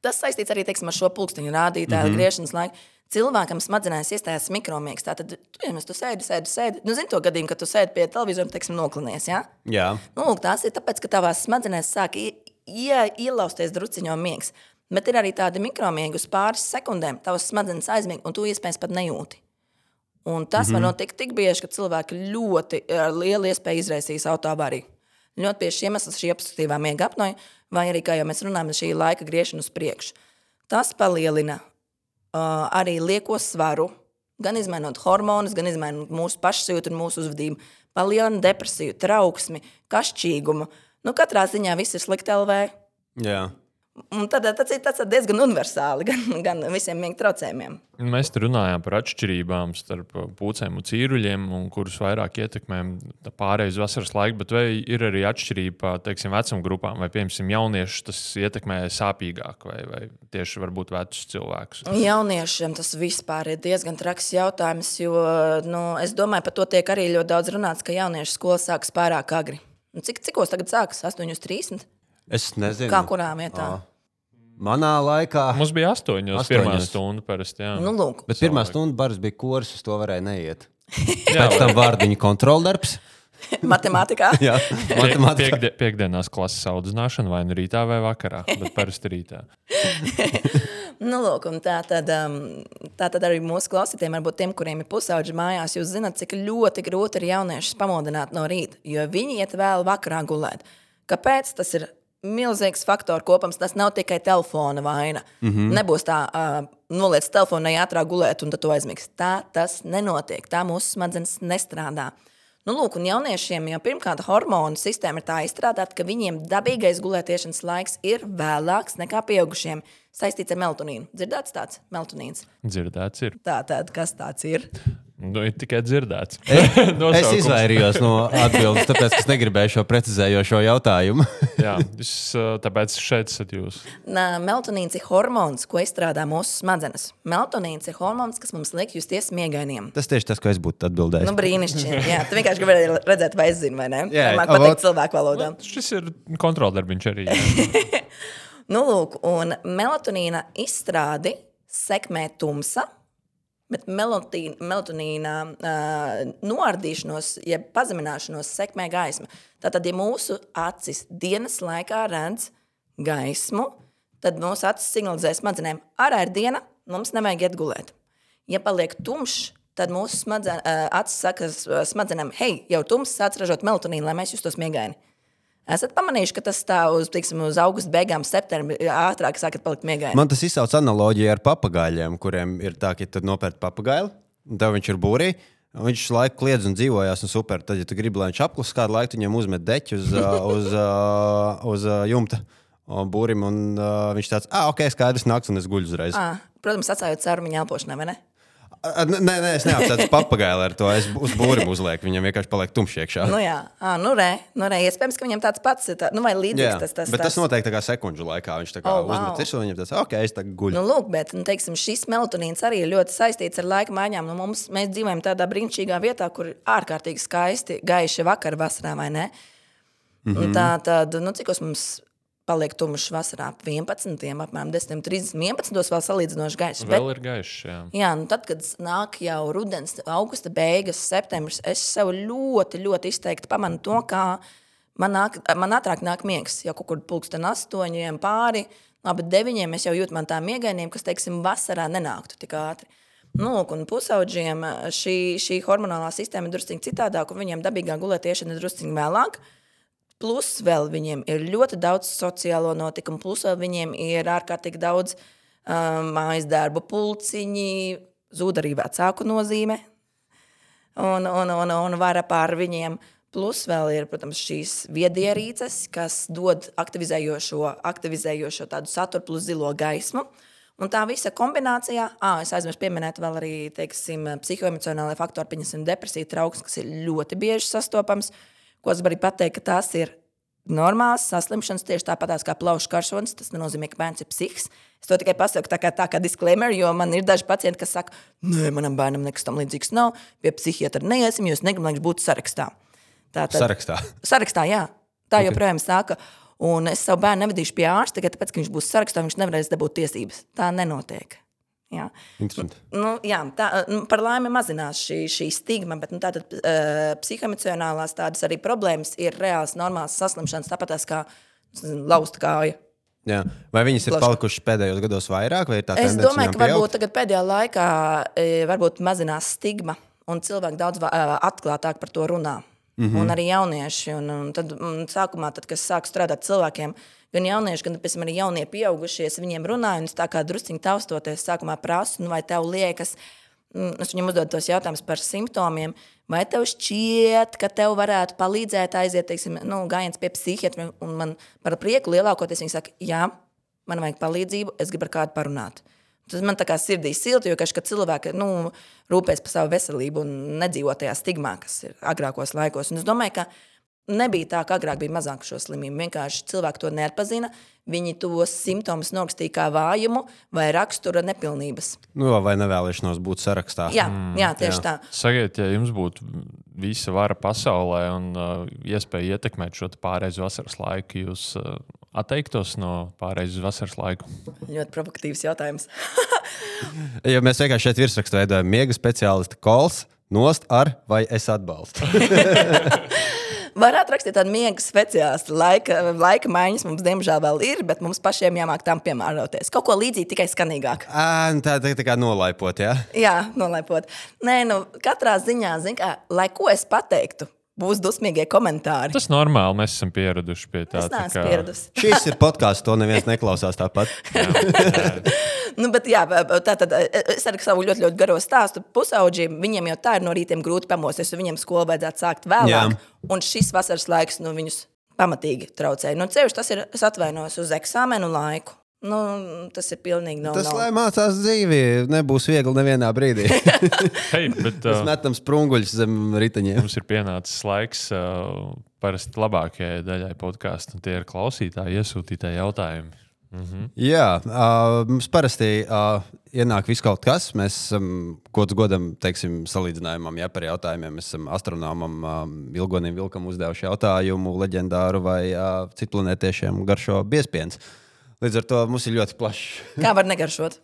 Tas saistīts arī teiksim, ar šo pulksteņu rādītāju, mm -hmm. griešanas laiku. Cilvēkam smadzenēs iestājās mikromiegs. Tātad, tu, ja tu sēdi, sēdi, sēdi. Nu, zini to gadījumu, kad tu sēdi pie televizora un, teiksim, noklinies. Ja? Jā. Nu, lūk, tās ir tāpēc, ka tavās smadzenēs sāk ie, ie, ielausties druciņo miegs. Bet ir arī tādi mikromiegi uz pāris sekundēm. Tavas smadzenes aizmieg, un tu iespējams pat nejūti. Un tas mm -hmm. var notikt tik bieži, ka cilvēki ļoti ar lielu iespēju izraisīs autoavāriju. Ļoti bieži iemesls šī obstruktīvā miega apnoja, vai arī, kā jau mēs runājam, šī laika griešana uz priekšu. Tas palielina uh, arī lieko svaru, gan izmainot hormonus, gan izmainot mūsu pašsajūtu un mūsu uzvedību. Palielina depresiju, trauksmi, kašķīgumu. Nu, katrā ziņā viss ir slikti LV. Jā. Un tad, ir tas ir diezgan universāli gan, gan visiem miega traucējumiem. Mēs te runājām par atšķirībām starp pucēm un cīruļiem, un kurus vairāk ietekmē pārējais vasaras laiks, bet vai ir arī atšķirība teiksim, vecuma grupām, vai piemēram jauniešus tas ietekmē sāpīgāk, vai, vai tieši varbūt vecus cilvēkus? Jauniešiem tas vispār ir diezgan traks jautājums, jo nu, es domāju, par to tiek arī ļoti daudz runāts, ka jauniešu skola sākas pārāk agri. Nu, cik cikos tagad sākas? 8.30. Es nezinu. Kā kurā vietā? Ā. Manā laikā. Mums bija astoņos, Astoņos. pirmā stunda parasti. Jā, Nu, lūk, Bet pirmā stunda baras bija kurs, uz to varēja neiet. Pēc tam vārdiņu kontroldarbs. matemātikā. Jā, matemātikā. Piekdien, piekdienās klases audzināšana vai nu rītā vai vakarā, bet parasti rītā. Nu, lūk, tā, tad, um, tā tad arī mūsu klausītājiem, varbūt tiem, kuriem ir pusauģi mājās, jūs zināt, cik ļoti grūti ir jauniešus pamodināt no rīta, jo viņi iet vēl vakarā gulēt. Kāpēc? Tas ir milzīgs faktoru kopums. Tas nav tikai telefona vaina. Mm -hmm. Nebūs tā, uh, noliec telefonu, ej ātrāk gulēt, un tad tu aizmigsi. Tā tas nenotiek. Tā mūsu smadzenes nestrādā. Nu, lūk, un jauniešiem jau pirmkārt hormonu sistēma ir tā izstrādāta, ka viņiem dabīgais gulētiešanas laiks ir vēlāks nekā pieaugušiem. Saistīts ar melatonīnu. Dzirdēts tāds melatonīns. Dzirdēts ir. Tā tad, kas tāds ir? Nu, ir tikai dzirdēts. Es Nosaukums. izvairījos no atbildes, tāpēc, es negribēju šo precizējošo jautājumu. Jā, es, tāpēc šeit esat jūs. Nā, Melatonīns ir hormons, ko izstrādā mūsu smadzenes. Melatonīns ir hormons, kas mums liek justies miegainiem. Tas tieši tas, ko es būtu atbildējis. Nu, brīnišķīgi. Jā, tu vienkārši gribēji redzēt, vai es zinu, vai ne? Jā, Man patīk cilvēku valodā. Šis ir kontroldarbiņš arī. Nu, lūk, un melatonīna izstrādi sekmē tumsa, bet melotīna, melatonīna uh, noardīšanos, jeb pazemināšanos sekmē gaisma. Tātad, ja mūsu acis dienas laikā redz gaismu, tad mūsu acis signalizē smadzenēm, ārā ir diena, mums nevajag iet gulēt. Ja paliek tumšs, tad mūsu smadzen, uh, acis saka smadzenēm, hei, jau tumšs sāc ražot melatonīnu, lai mēs justos miegaini. Esat pamanījuši, ka tas stāv uz, tiksim, uz augusta beigām, septembrī, ātrāk sākat palikt miegaini. Man tas izsauc analoģiju ar papagaļiem, kuriem ir tā, ka tu nopērci papagaili, un tev viņš ir būrī. Viņš laiku kliedz un dzīvojās, un super. Tad, ja tu gribi, lai viņš apklusa kādu laiku, viņam uzmet deķi uz, ā, uz, ā, uz ā, jumta un būrim. Un, uh, viņš tāds, ah, ok, skaidrs, nāks, un es guļu uzreiz. À, protams, atstājot cauri viņa elpošanai, vai ne? Nē, nē, es neapsēdu papagaili ar to. Es uz būrim uzlieku, viņam vienkārši paliek tumšs iekšā. Nu, jā, à, nu, re, nu, re. iespējams, ka viņam tāds pats ir. Tā, nu, vai līdzīgs Jā, tas, tas, bet tas notiek tā kā sekundžu laikā. Viņš tā kā Oh, wow. uzmet virsū, un viņam tas, ok, es tagad guļu. Nu, lūk, bet nu, teiksim, šis melatonīns arī ir ļoti saistīts ar laika maiņām. Nu, mums, mēs dzīvojam tādā brīnišķīgā vietā, kur ir ārkārtīgi skaisti, gaiši vakar, vasarā vai ne. Mm -hmm. Tā tad, nu, cikos mums paliek tumšs vasarā ap 11, apmēram 10, 30, 11. vēl salīdzinoši gaišs. Vēl ir gaišs. Jā. Jā, nu tad, kad nāk jau rudens, augusta beigas, septembris, es sev ļoti, ļoti izteikti pamanu to, kā man, nāk, man ātrāk nāk miegs. Jau kaut kur pulksten astoņiem pāri, labi, deviņiem es jau jūtu man tā miegainiem, kas, teiksim, vasarā nenāktu tik ātri. Nu, un pusauģiem šī, šī hormonālā sistēma ir drusku citādāka, un viņiem dabīgā gulētiešana ir drusku vēlāk. Plus vēl viņiem ir ļoti daudz sociālo notikumu, plus vēl viņiem ir ārkārtīgi daudz um, mājas darbu pulciņi, zūd arī vecāku nozīme un, un, un, un vara pār viņiem. Plus vēl ir, protams, šīs viedierīces, kas dod aktivizējošo, aktivizējošo tādu saturu plus zilo gaismu. Un tā visa kombinācijā, ah, es aizmirsu pieminēt vēl arī psihoemocionālajie faktori, piemēram, depresija, trauksme, kas ir ļoti bieži sastopams. Ko es varu pateikt, ka tās ir normāls saslimšanas, tieši tāpat kā plaušu karšonis. Tas nenozīmē, ka bērns ir psihs. Es to tikai pasaku tā kā, tā kā disclaimer, jo man ir daži pacienti, kas saka, nē, manam bērnam nekas tam līdzīgs nav. Pie psihiatra neiesim, jo es negribu, lai viņš būtu sarakstā. Tātad, sarakstā. Sarakstā, jā. Tā okay. joprojām saka. Un es savu bērnu nevedīšu pie ārsta tikai tāpēc, ka viņš būs sarakstā, viņš nevarēs dabūt tiesības. Tā nenotiek. Jā. Nu, jā, tā, nu, par laimi mazinās šī, šī stigma, bet nu, tātad, uh, psihoemocionālās tādas arī problēmas ir reāls, normāls saslimšanas, tāpat kā lausta kāja. Jā. Vai viņas ir palikušas pēdējos gados vairāk, vai tā ir? Es domāju, ka varbūt pēdējā laikā varbūt mazinās stigma, un cilvēki daudz atklātāk par to runā. Mm -hmm. Un arī jaunieši. Un, un tad, un sākumā, tad, kad sāku strādāt cilvēkiem, gan jaunieši, gan piemēram, arī jaunie pieaugušie, viņiem runāju, un es tā kā drusciņi taustoties, sākumā prasu, nu, vai tev liekas, mm, es viņam uzdodu tos jautājumus par simptomiem. Vai tev šķiet, ka tev varētu palīdzēt aiziet, teiksim, nu, gājiens pie psihiatra? Un man par prieku lielākoties viņi saka, jā, man vajag palīdzību, es gribu ar kādu parunāt. Tas man tā kā sirdī silti, jo kad cilvēki nu, rūpēs par savu veselību un nedzīvo tajā stigmā, kas ir agrākos laikos. Un es domāju, ka nebija tā, ka agrāk bija mazāk šo slimību. Vienkārši cilvēki to neatpazina. Viņi tos simptomus norakstīja kā vājumu vai rakstura nepilnības. Nu, vai nevēlēšanos būt sarakstā? Jā, mm, jā tieši jā. tā. Sakiet, ja jums būtu visa vara pasaulē un uh, iespēja ietekmēt šo pārējais vasaras laiku, jūs uh, atteiktos no pārējais vasaras laiku? Ļoti provokatīvs jautājums. ja mēs vienkārši šeit virsrakstā veidojam miega speciālistu kols, nost ar vai es atbalstu. Varētu rakstīt tādu miega speciālistu. Laika, laika maiņas mums, diemžēl, vēl ir, bet mums pašiem jāmāk tam piemēroties. Kaut ko līdzīgu, tikai skanīgāk. À, tā, tā, tā kā nolaipot, jā? Jā, nolaipot. Nē, nu, katrā ziņā, zin, kā, lai ko es pateiktu, būs dusmīgie komentāri. Tas normāli. Mēs esam pieraduši pie tā. Es neesmu kā... pieradusi. Šis ir podkāsts, to neviens neklausās tāpat. nu, bet, jā, tā tad es ar savu ļoti, ļoti garo stāstu pusauģiem. Viņiem jau tā ir no rītiem grūti pamosties, jo viņiem skolu vajadzētu sākt vēlāk. Jā. Un šis vasaras laiks nu, viņus pamatīgi traucēja. Nu, ceļš tas ir, es atvainojos uz eksāmenu laiku. Nu, tas ir pilnīgi no Tas, lai mācās dzīvi, nebūs viegli nevienā brīdī. hey, bet, Mēs uh, metam sprunguļus zem riteņiem. Mums ir pienācis laiks uh, parasti labākajai daļai podkāstu, un tie ir klausītāji iesūtītie jautājumi. Mhm. Jā, uh, mums parasti uh, ienāk viss kaut kas. Mēs esam um, gods godam, teiksim, salīdzinājumam, ja par jautājumiem. Mēs esam astronomam, um, Vilgonim Vilkam uzdevuši jautājumu, leģendāru vai uh, citplanētiešiem garšo biespienu. Līdz ar to mums ir ļoti plašs. Kā var negaršot?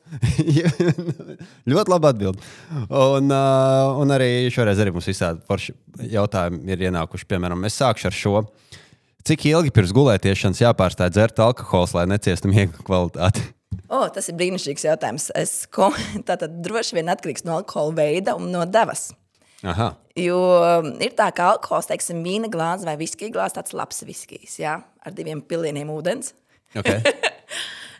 ļoti labi atbild. Un, uh, un arī šoreiz arī mums visādi forši jautājumi ir ienākuši. Piemēram, es sākšu ar šo. Cik ilgi pirms gulētiešanas jāpārstāj dzert alkohols, lai neciestu miega kvalitāti? O, tas ir brīnišķīgs jautājums. Es ko, tātad droši vien atkarīgs no alkohola veida un no devas. Aha. Jo um, ir tā, ka alkohols, teiksim, vīna glāze vai viskija glāze, tāds labs viskijs, jā, ar diviem pilieniem ūdens. Okay.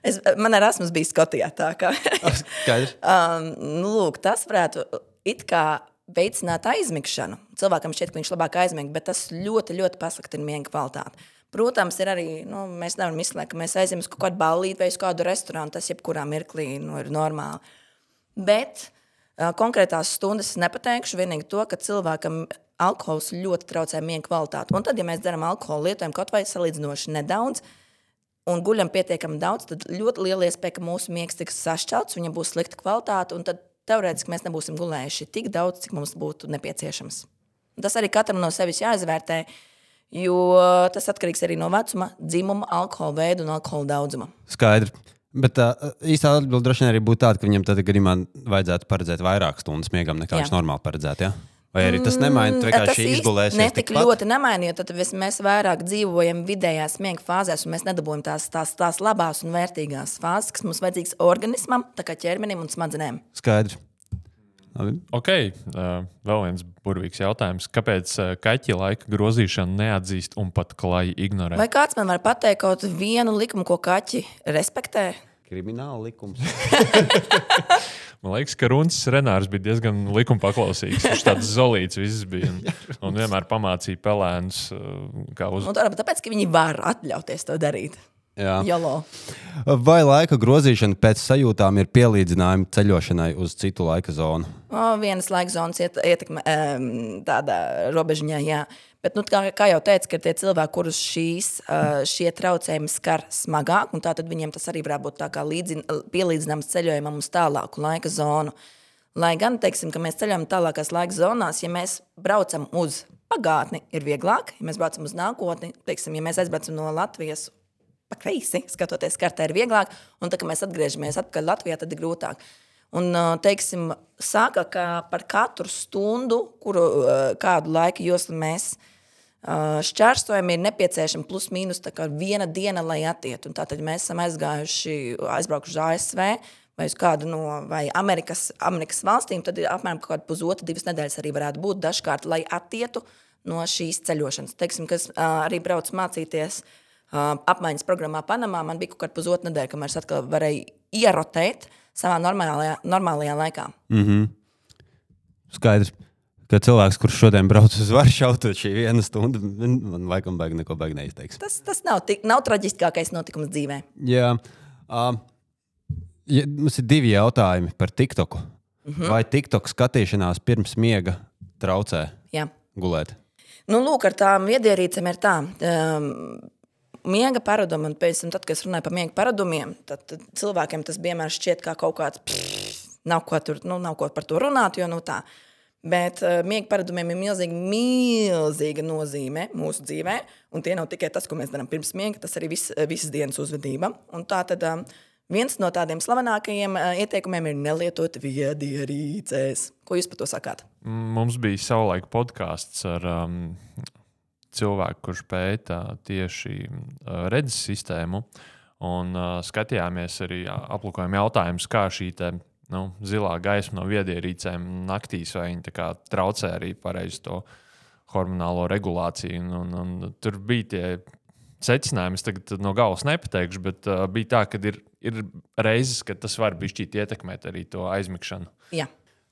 Es, man Erasmus bija Skotijā. um, nu, lūk, tas varētu it kā veicināt aizmigšanu. Cilvēkam šķiet, ka viņš labāk aizmig, bet tas ļoti, ļoti pasliktina miega kvalitāti. Protams, ir arī, nu, mēs nevaram izslēgt, ka mēs aizejam uz kaut kādu ballīti vai uz kādu restorānu. Tas jebkurā mirklī nu, ir normāli. Bet uh, konkrētās stundas es nepateikšu. Vienīgi to, ka cilvēkam alkohols ļoti traucē miega kvalitāti. Un tad, ja mēs dzeram alkoholu, lietojam kaut vai salīdzinoši nedaudz, uh, un guļam pietiekami daudz, tad ļoti liela iespēja, ka mūsu miegs tiks sašķelts, viņam būs slikta kvalitāte, un tad teorētiski mēs nebūsim gulējuši tik daudz, cik mums būtu nepieciešams. Tas arī katram no sevis jāizvērtē. Jo tas atkarīgs arī no vecuma, dzimuma, alkohola veida un alkohola daudzuma. Skaidrs. Bet uh, īstā atbilde droši vien arī būtu tāda, ka viņam tad gadījumā vajadzētu paredzēt vairāk stundas miegam nekā Jā. viņš normāli paredzētu. Ja? Vai arī tas nemaina, vienkārši īsti izgulēsies. Netik tikpat? ļoti nemaina, jo tad mēs vairāk dzīvojam vidējās miega fāzēs, un mēs nedabūjam tās, tās, tās labās un vērtīgās fāzes, kas mums vajadzīgas organismam, tā kā ķermenim un smadzenēm. Skaidrs. Labi. Ok, uh, vēl viens burvīgs jautājums. Kāpēc uh, kaķi laika grozīšanu neatzīst un pat klāji ignorē? Vai kāds man var pateikt kaut vienu likumu, ko kaķi respektē? Krimināla likums. Man liekas, ka Runčs Renārs bija diezgan likuma paklausīgs. Viņš tāds zolīts viss bija un, un vienmēr pamācīja pelēnus, uh, kā uz. Un tā ir tāpēc, ka viņi var atļauties to darīt. Jā. Jolo. Vai laika grozīšana pēc sajūtām ir pielīdzinājuma ceļošanai uz citu laika zonu? O, vienas laika zonas iet, ietekme um, tādā robežā, jā. Bet, nu, kā, kā jau teicu, ir tie cilvēki, kurus šīs, uh, šie traucējumi skar smagāk, un tātad viņiem tas arī varētu būt līdzin, pielīdzināms ceļojumam uz tālāku laika zonu. Lai gan, teiksim, ka mēs ceļojam tālākās laika zonās, ja mēs braucam uz pagātni, ir vieglāk, ja mēs braucam uz nākotni, teiksim, ja mēs aizbraucam no Latvijas pa kreisi, skatoties kartē, ir vieglāk, un tā, kad mēs atgriežamies atpakaļ Latvijā, tad ir grūtāk. Un, ā, teiksim, saka, ka par katru stundu, kuru, ā, kādu laika joslu mēs ā, šķērsojam, ir nepieciešama plus mīnus viena diena, lai atietu. Un Tātad mēs esam aizgājuši, aizbraukuši uz ASV vai uz kādu no Amerikas, Amerikas valstīm, tad apmēram kāda pusotra, divas nedēļas arī varētu būt dažkārt, lai attietu no šīs ceļošanas. Teiksim, kas arī brauc mācīties apmaiņas programmā Panamā, man bija kaut kāda pusotra nedēļa, kamēr es atkal varēju ierotēt savā normālajā, normālajā laikā. Skaidrs. Ka cilvēks, kurš šodien brauc uz Varšavu, tad šī viena stunda man laikam baigi neko baigi neizteiks. Tas, tas nav, tik, nav traģiskākais notikums dzīvē. Jā. Uh, ja, mums ir divi jautājumi par TikToku. Uh -huh. Vai TikTok skatīšanās pirms miega traucē Jā. gulēt? Nu, lūk, ar tām viedierīcēm ir tā. Um, Miega paradumi, un pēc tam, tad, kad es runāju par miega paradumiem, tad, tad cilvēkiem tas vienmēr šķiet kā kaut kāds, pff, nav ko, tur, nu, nav ko par to runāt, jo nu tā. Bet uh, miega paradumiem ir milzīga, milzīga nozīme mūsu dzīvē, un tie nav tikai tas, ko mēs darām pirms miega, tas arī vis, visas dienas uzvedība. Un tā tad um, viens no tādiem slavenākajiem uh, ieteikumiem ir nelietot viedierīcēs. Ko jūs par to sakāt? Mums bija savulaik podkāsts ar um, cilvēku, kurš pēta tieši uh, redzes sistēmu. Un uh, skatījāmies arī, uh, aplūkojām jautājumus, kā šī nu, zilā gaisma no viedierīcēm naktīs, vai viņi tā kā traucē arī pareizi to hormonālo regulāciju. Un, un, un tur bija tie secinājumi, es tagad no galvas nepateikšu, bet uh, bija tā, ka ir, ir reizes, kad tas var bišķīt ietekmēt arī to aizmigšanu. Jā.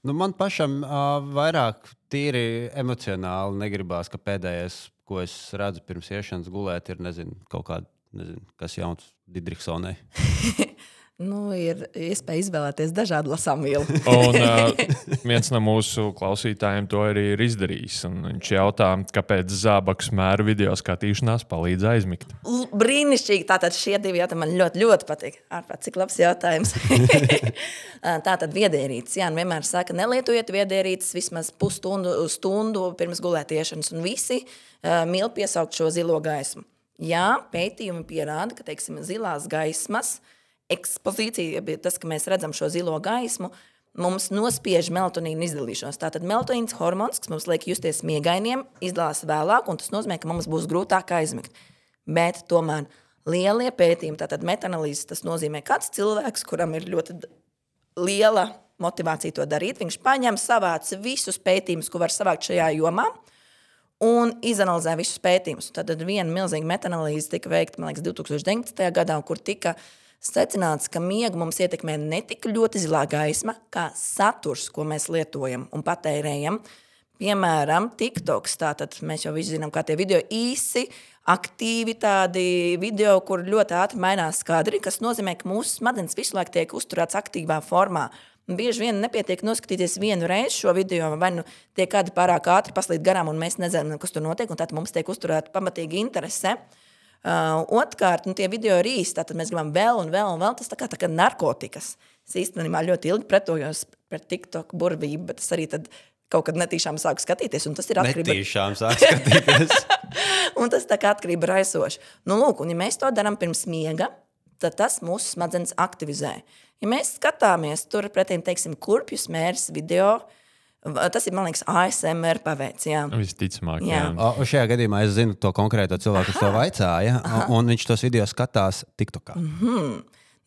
Nu, man pašam uh, vairāk tīri emocionāli negribās, ka pēdējais, ko es redzu pirms iešanas gulēt, ir nezinu, kaut kāda, nezinu, kas jauns Didriksonai. Nu, ir iespēja izvēlēties dažādu lasām vielu. Un uh, viens no mūsu klausītājiem to arī ir izdarījis. Viņš jautā, kāpēc zābakus mēra video skatīšanās palīdz aizmigt. L- Brīnišķīgi. Tātad šie divi jautājumi man ļoti, ļoti patīk. Ārprāt, cik labs jautājums. Tātad viedierīces. Jā, un vienmēr saka, nelietojiet viedierīces vismaz pusstundu stundu pirms gulētiešanas. Un visi uh, mīl piesaukt šo zilo gaismu. Jā, pētījumi pierāda, ka teiksim, zilās gaismas ekspozīcija, jeb tas, ka mēs redzam šo zilo gaismu, mums nospiež melatonīnu izdalīšanos. Tātad melatonīns hormons, kas mums liek justies miegainiem, izdalās vēlāk, un tas nozīmē, ka mums būs grūtāk aizmigt. Bet tomēr lielie pētījumi, tātad metanalīzes, tas nozīmē, ka kāds cilvēks, kuram ir ļoti liela motivācija to darīt, viņš paņem, savāc visus pētījumus, ko var savākt šajā jomā, un izanalizē visus pētījumus. Tad viena milzīga metanalīze tika veikta, man liekas, 2019. gadā, kur tika secināts, ka miegu mums ietekmē ne tik ļoti zilā gaisma, kā saturs, ko mēs lietojam un patērējam. Piemēram, TikToks. Tātad mēs jau visi zinām, kā tie video īsi, aktīvi tādi video, kur ļoti ātri mainās kadri, kas nozīmē, ka mūsu smadzenes visu laiku tiek uzturēts aktīvā formā. Bieži vien nepietiek noskatīties vienu reizi šo video, vai nu tie kādi pārāk ātri paslīd garām, un mēs nezinām, kas tur notiek. Tad mums tiek uzturēta pamatīga interese. Uh, Otrkārt, nu, tie video ir īsti. Tad mēs gribam vēl un vēl un vēl. Tas tā kā, tā kā narkotikas. Es īstenībā ļoti ilgi pretojos pret TikTok burvību, bet es arī tad kaut kad netīšām sāku skatīties, un tas ir atkarība. Netīšām sāk skatīties. Un tas tā kā atkarība raisoši. Nu, lūk, un ja mēs to darām pirms miega, tad tas mūsu smadzenes aktivizē. Ja mēs skatāmies tur pretī, teiksim, kurpju smērs video, v- tas ir, man liekas, ASMR paveids. Jā. Visticamāk, Jā. jā. O, šajā gadījumā es zinu to konkrēto cilvēku, kas to vaicāja, un- un viņš tos video skatās TikTokā.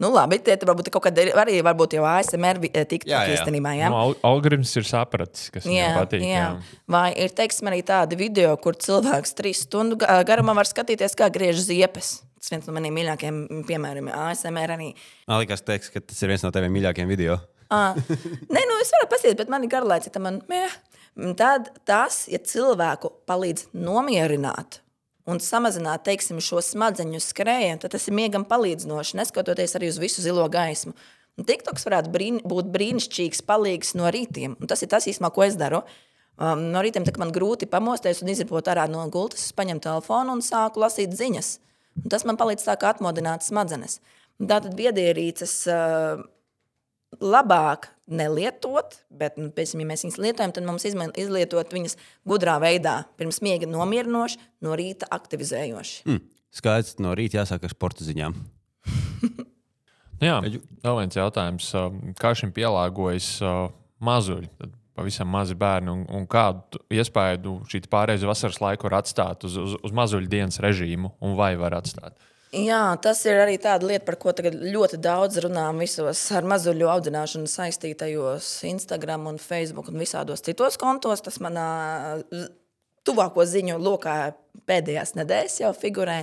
Nu, labi, tie tur varbūt kaut kādi arī varbūt jau ASMR eh, tiktu Jā, jā. īstenībā. Jā. Nu, al algoritms ir sapratis, kas viņam patīk. Jā. Vai ir teiksim, arī tādi video, kur cilvēks trīs stundu ga- garumā var skatīties, kā griež ziepes? Tas viens no maniem mīļākajiem piemēriem ASMR. Arī. Man liekas, teiks, ka tas ir viens no taviem mīļākajiem video. Ah, Nē, nu es varu paskatīties, bet man ir garlaicīgi. Man, meh. Tad tas, ja cilvēku palīdz nomierināt un samazināt teiksim, šo smadzeņu skrējienu, tad tas ir miegam palīdzinoši, neskatoties arī uz visu zilo gaismu. Un TikToks varētu brīn, būt brīnišķīgs palīgs no rītiem. Un tas ir tas īstenībā, ko es daru. Um, no rītiem, tad, kad man grūti pamosties un izripot ārā no gultas, es paņemu telefonu un sāku lasīt ziņas. Un tas man palīdz tā kā atmodināt smadzenes. Tātad viedierīces uh, labāk nelietot, bet, nu, piemēram, ja mēs viņus lietojam, tad mums izman- izlietot viņas gudrā veidā. Pirms miega nomierinoši, no rīta aktivizējoši. Hm. Skaidrs, no rīta jāsāk ar sporta ziņām. Nu Jā, vēl viens jautājums. um, Kā šim pielāgojas uh, mazuļi? Tad Pavisam mazi bērni, un, un kādu iespēju šī pārējais vasaras laika var atstāt uz, uz, uz mazuļu dienas režīmu, un vai var atstāt? Jā, tas ir arī tāda lieta, par ko ļoti daudz runājam visos ar mazuļu audzināšanu saistītajos Instagram, un Facebook un visādos citos kontos. Tas manā tuvāko ziņu lokā pēdējās nedēļas jau figurē.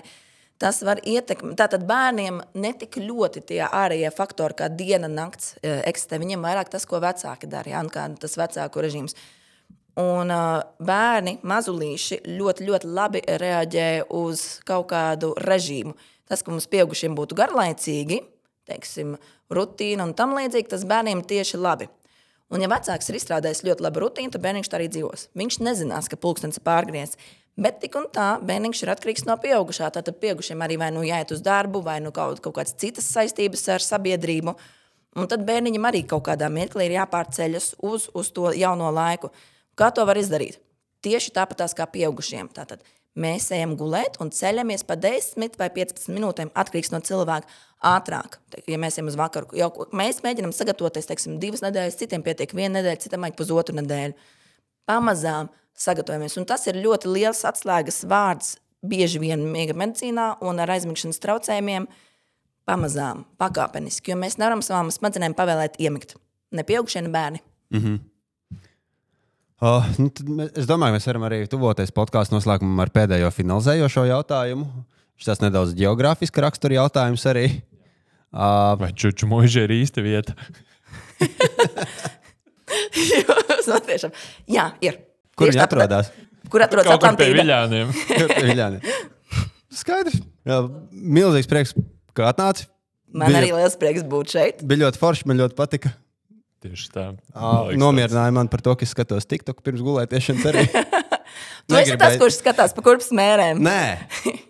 Tas var ietekmēt. Tātad bērniem ne tik ļoti tie ārējie faktori, kā diena, nakts eh, eksistē. Viņiem vairāk tas, ko vecāki dara, ja, un kā tas vecāku režīms. Un uh, bērni, mazulīši, ļoti, ļoti labi reaģē uz kaut kādu režīmu. Tas, ka mums pieaugušiem būtu garlaicīgi, teiksim, rutīna un tam līdzīgi, tas bērniem tieši labi. Un, ja vecāks ir izstrādājis ļoti labu rutīnu, tad bērniņš tā arī dzīvos. Viņš nezinās, ka pulkstenis ir pārgriezts. Bet tik un tā, bērniņš ir atkarīgs no pieaugušā. Tātad pieaugušiem arī vai nu jāiet uz darbu, vai nu kaut, kaut kādas citas saistības ar sabiedrību. Un tad bērniņam arī kaut kādā mirklī ir jāpārceļas uz, uz to jauno laiku. Kā to var izdarīt? Tieši tāpat kā pieaugušiem. Tātad mēs ejam gulēt un ceļamies pa 10 vai 15 minūtēm, atkarīgs no cilvēka. Ātrāk, ja mēs ejam uz vakaru, jau mēs mēģinām sagatavoties, teiksim, divas nedēļas, citiem pietiek viena nedēļa, citam vajag pusotru nedēļu. Pamazām sagatavojamies. Un tas ir ļoti liels atslēgas vārds bieži vien miega medicīnā un ar aizmigšanas traucējumiem. Pamazām, pakāpeniski, jo mēs nevaram savām smadzenēm pavēlēt iemigt. Ne pieaugušie, ne bērni. Oh, nu, tad mē- es domāju, mēs varam arī tuvoties podkāstu noslēgumam ar pēdējo finalizējošo jautājumu. Šis nedaudz geogrāfiska rakstura jautājums arī. Uh, Vai čuču mūžā ir īsta vieta? Man tiešām- Jā, ir. kur viņi atrodas? Kur atrodas Atlantīda? viļņiem. Skaidrs. Jā, milzīgs prieks, ka atnāci. Man Bija- arī liels prieks būt šeit. Bija ļoti forši, man ļoti patika. Tieši tā. Uh, nomierināja man par to, ka es skatos TikTok pirms gulēšanas arī. Tu esi tas, kurš skatās pa kurpes mērēm. Nē,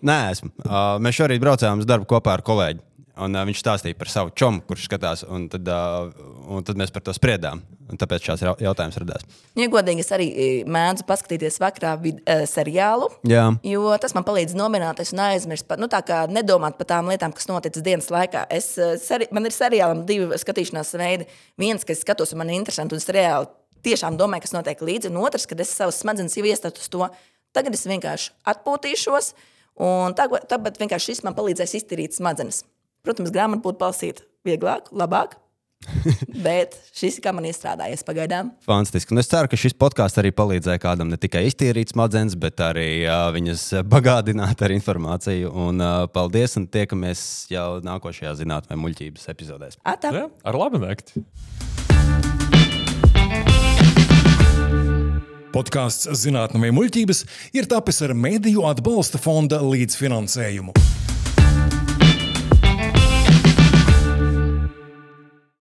nē esmu. Uh, mēs šorīt braucām uz darbu kopā ar kolēģi. Un, uh, viņš stāstīja par savu čomu, kurš skatās, un tad, uh, un tad mēs par to spriedām. Un tāpēc šāds jau- jautājums radās. Ja godīgi, es arī mēdzu paskatīties vakarā vid, uh, seriālu. Jā, Jo tas man palīdz nomierināties un aizmirst, par, nu, tā kā nedomāt par tām lietām, kas noticis dienas laikā. Es, eh, seri, man ir seriālam divi skatīšanās veidi. Viens, kas skatos, un man ir interesanti, un es reāli tiešām domāju, kas notiek līdzi, un otrs, kad es savus smadzenes jau iestātu uz to. Tagad es vienkārši atpūtīšos, un tagad, tagad vienkārši šis man palīdzēs iztīrīt smadzenes. Protams, grāmatu būtu palasīt vieglāk, labāk, bet šis ir kā man iestrādājies pagaidām. fantastiski. Un es ceru, ka šis podkāsts arī palīdzēja kādam ne tikai iztīrīt smadzenes, bet arī uh, viņas bagātināt ar informāciju. Un, uh, paldies, un tiekamies jau nākošajā zinātnē muļķības epizodēs. Atā. Jā, ar labu nakti. Podkāsts Zinātnē muļķības ir tapis ar Mēdīju atbalsta fonda līdzfinansējumu.